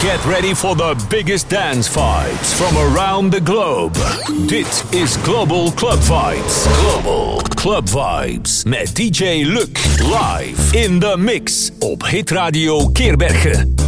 Get ready for the biggest dance vibes from around the globe. Dit is Global Club Vibes. Global Club Vibes met DJ Luc live in the mix op Hit Radio Keerbergen.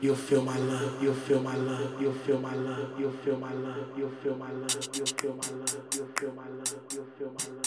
You'll feel my love, you'll feel my love, you'll feel my love, you'll feel my love, you'll feel my love, you'll feel my love, you'll feel my love, you'll feel my love,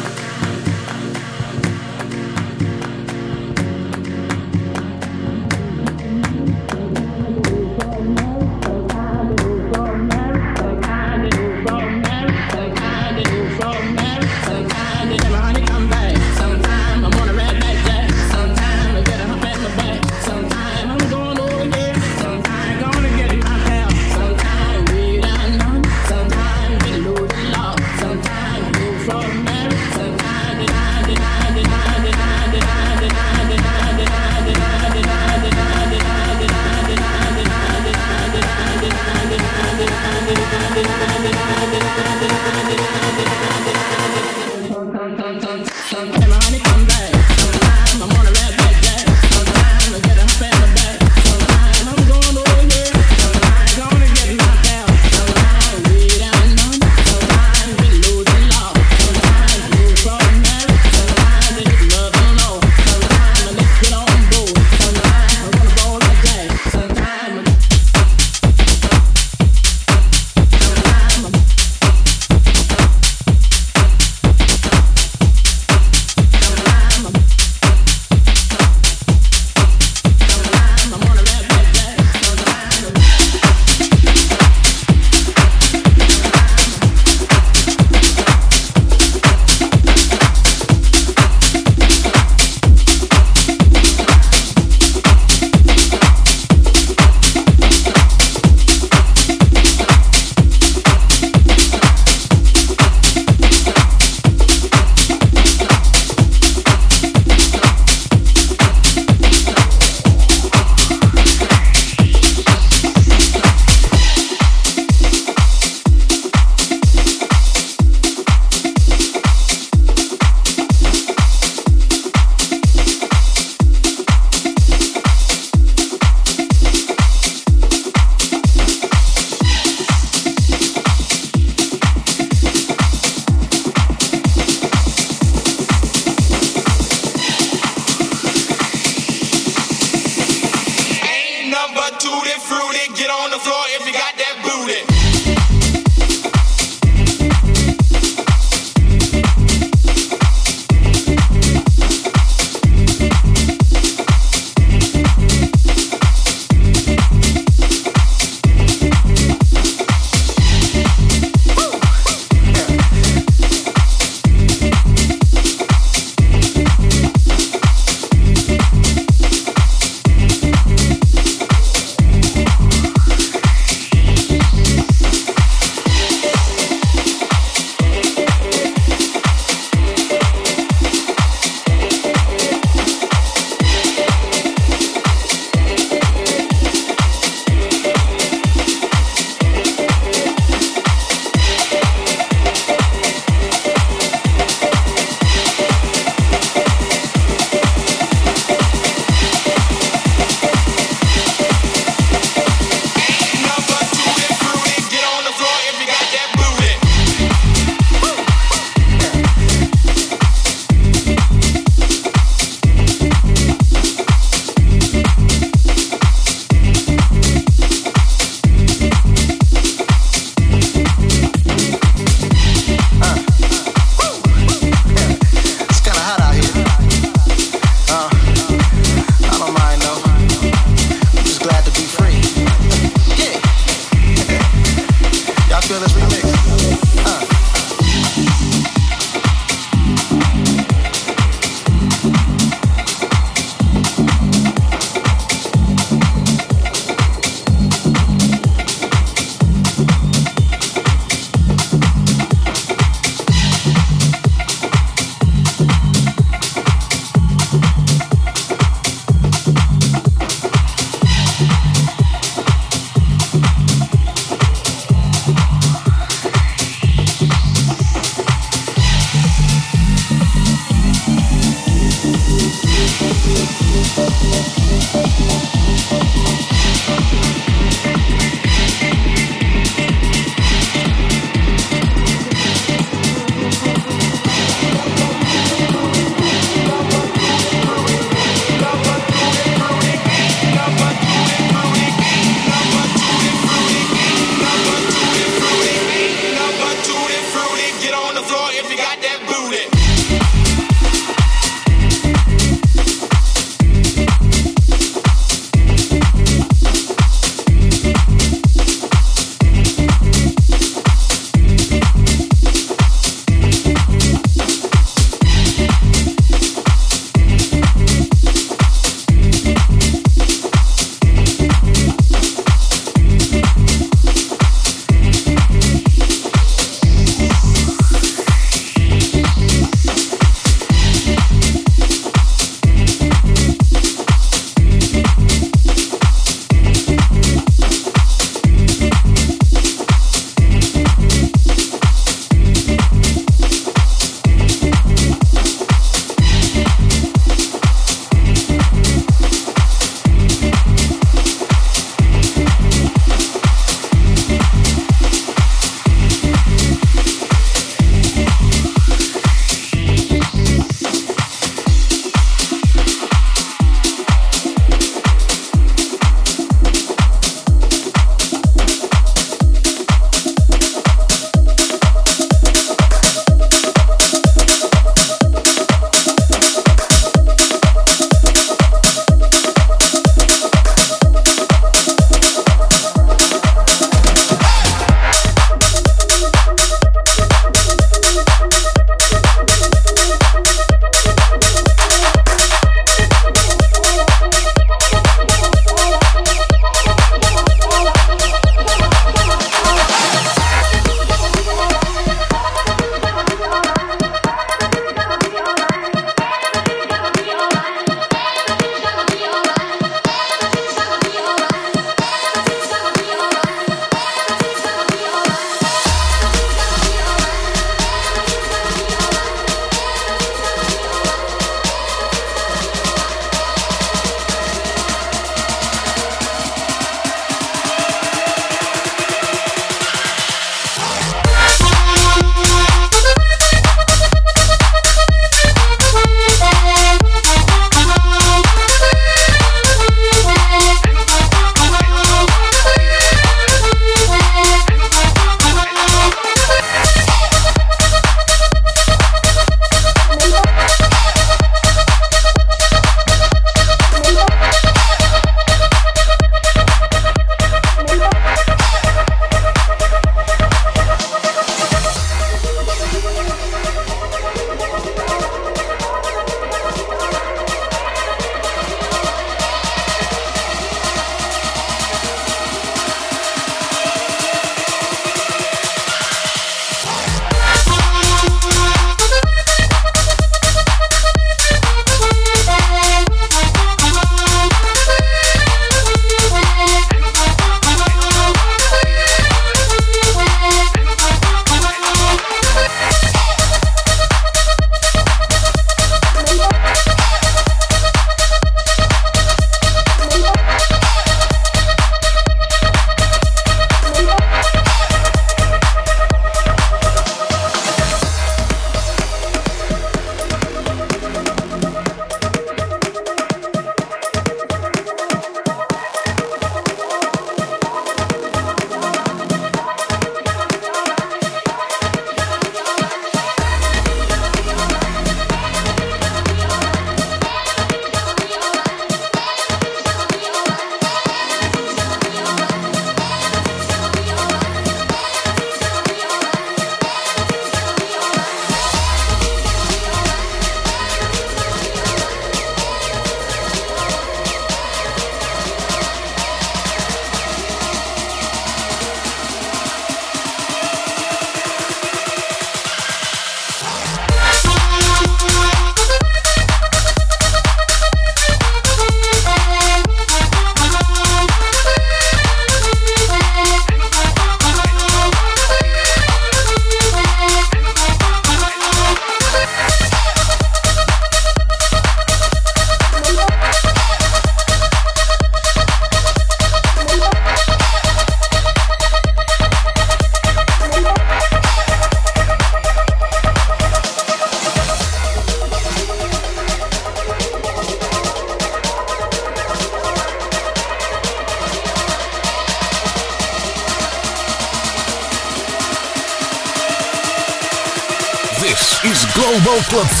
Club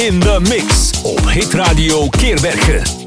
in the mix op Hit Radio Keerbergen.